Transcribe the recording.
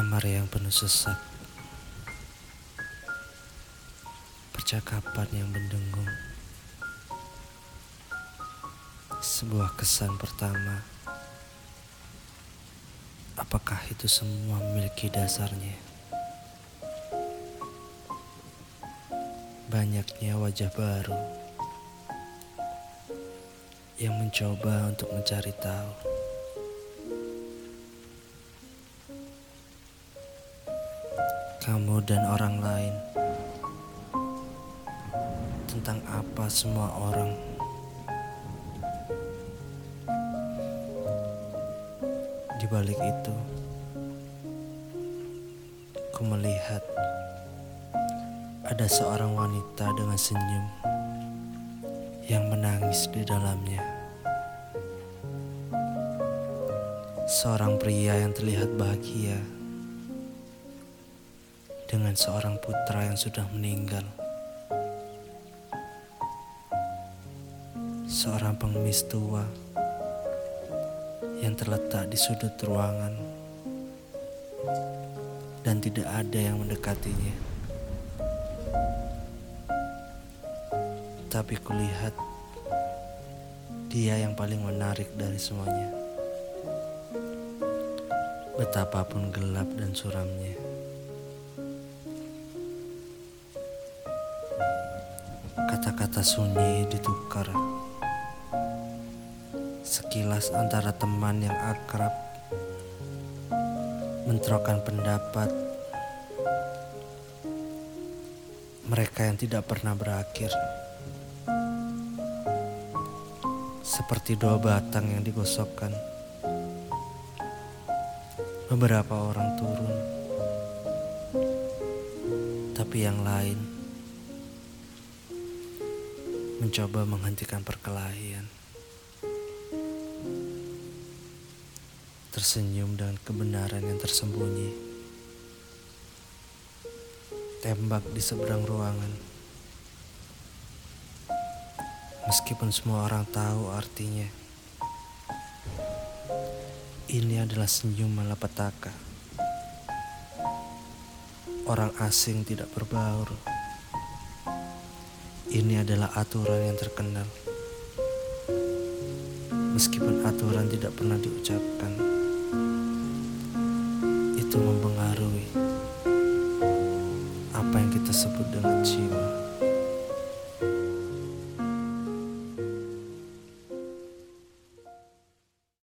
Kamar yang penuh sesak Percakapan yang mendengung. Sebuah kesan pertama. Apakah itu semua memiliki dasarnya? Banyaknya wajah baru Yang mencoba untuk mencari tahu kamu dan orang lain. Tentang apa semua orang. Di balik itu ku melihat ada seorang wanita dengan senyum yang menangis di dalamnya. Seorang pria yang terlihat bahagia dengan seorang putra yang sudah meninggal. Seorang pengemis tua yang terletak di sudut ruangan dan tidak ada yang mendekatinya. Tapi kulihat dia yang paling menarik dari semuanya. Betapapun gelap dan suramnya. Kata-kata sunyi ditukar. Sekilas antara teman yang akrab Mentrokan pendapat. Mereka yang tidak pernah berakhir. Seperti dua batang yang digosokkan. Beberapa orang turun. Tapi yang lain mencoba menghentikan perkelahian. Tersenyum dengan kebenaran yang tersembunyi. Tembak di seberang ruangan. Meskipun semua orang tahu artinya. Ini adalah senyum malapetaka. Orang asing tidak berbaur. Ini adalah aturan yang terkenal. Meskipun aturan tidak pernah diucapkan, itu mempengaruhi apa yang kita sebut dengan jiwa.